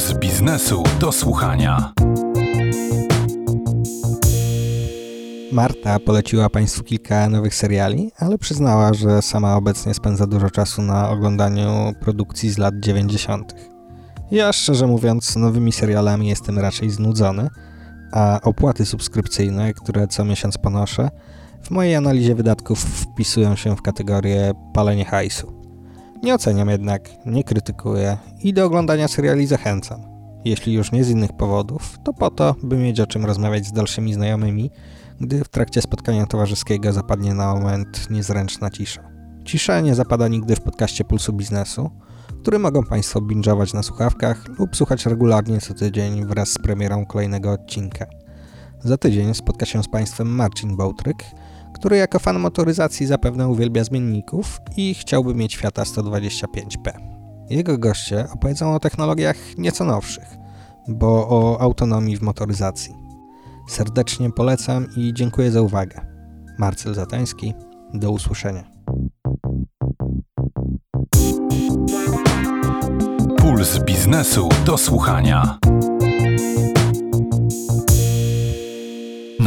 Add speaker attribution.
Speaker 1: Puls biznesu do słuchania.
Speaker 2: Marta poleciła Państwu kilka nowych seriali, ale przyznała, że sama obecnie spędza dużo czasu na oglądaniu produkcji z lat 90. Ja szczerze mówiąc, nowymi serialami jestem raczej znudzony, a opłaty subskrypcyjne, które co miesiąc ponoszę, w mojej analizie wydatków wpisują się w kategorię palenie hajsu. Nie oceniam jednak, nie krytykuję i do oglądania seriali zachęcam. Jeśli już nie z innych powodów, to po to, by mieć o czym rozmawiać z dalszymi znajomymi, gdy w trakcie spotkania towarzyskiego zapadnie na moment niezręczna cisza. Cisza nie zapada nigdy w podcaście Pulsu Biznesu, który mogą Państwo binge'ować na słuchawkach lub słuchać regularnie co tydzień wraz z premierą kolejnego odcinka. Za tydzień spotka się z Państwem Marcin Bołtryk, który jako fan motoryzacji zapewne uwielbia zmienników i chciałby mieć Fiata 125P. Jego goście opowiedzą o technologiach nieco nowszych, bo o autonomii w motoryzacji. Serdecznie polecam i dziękuję za uwagę. Marcel Zatański, do usłyszenia.
Speaker 1: Puls biznesu do słuchania.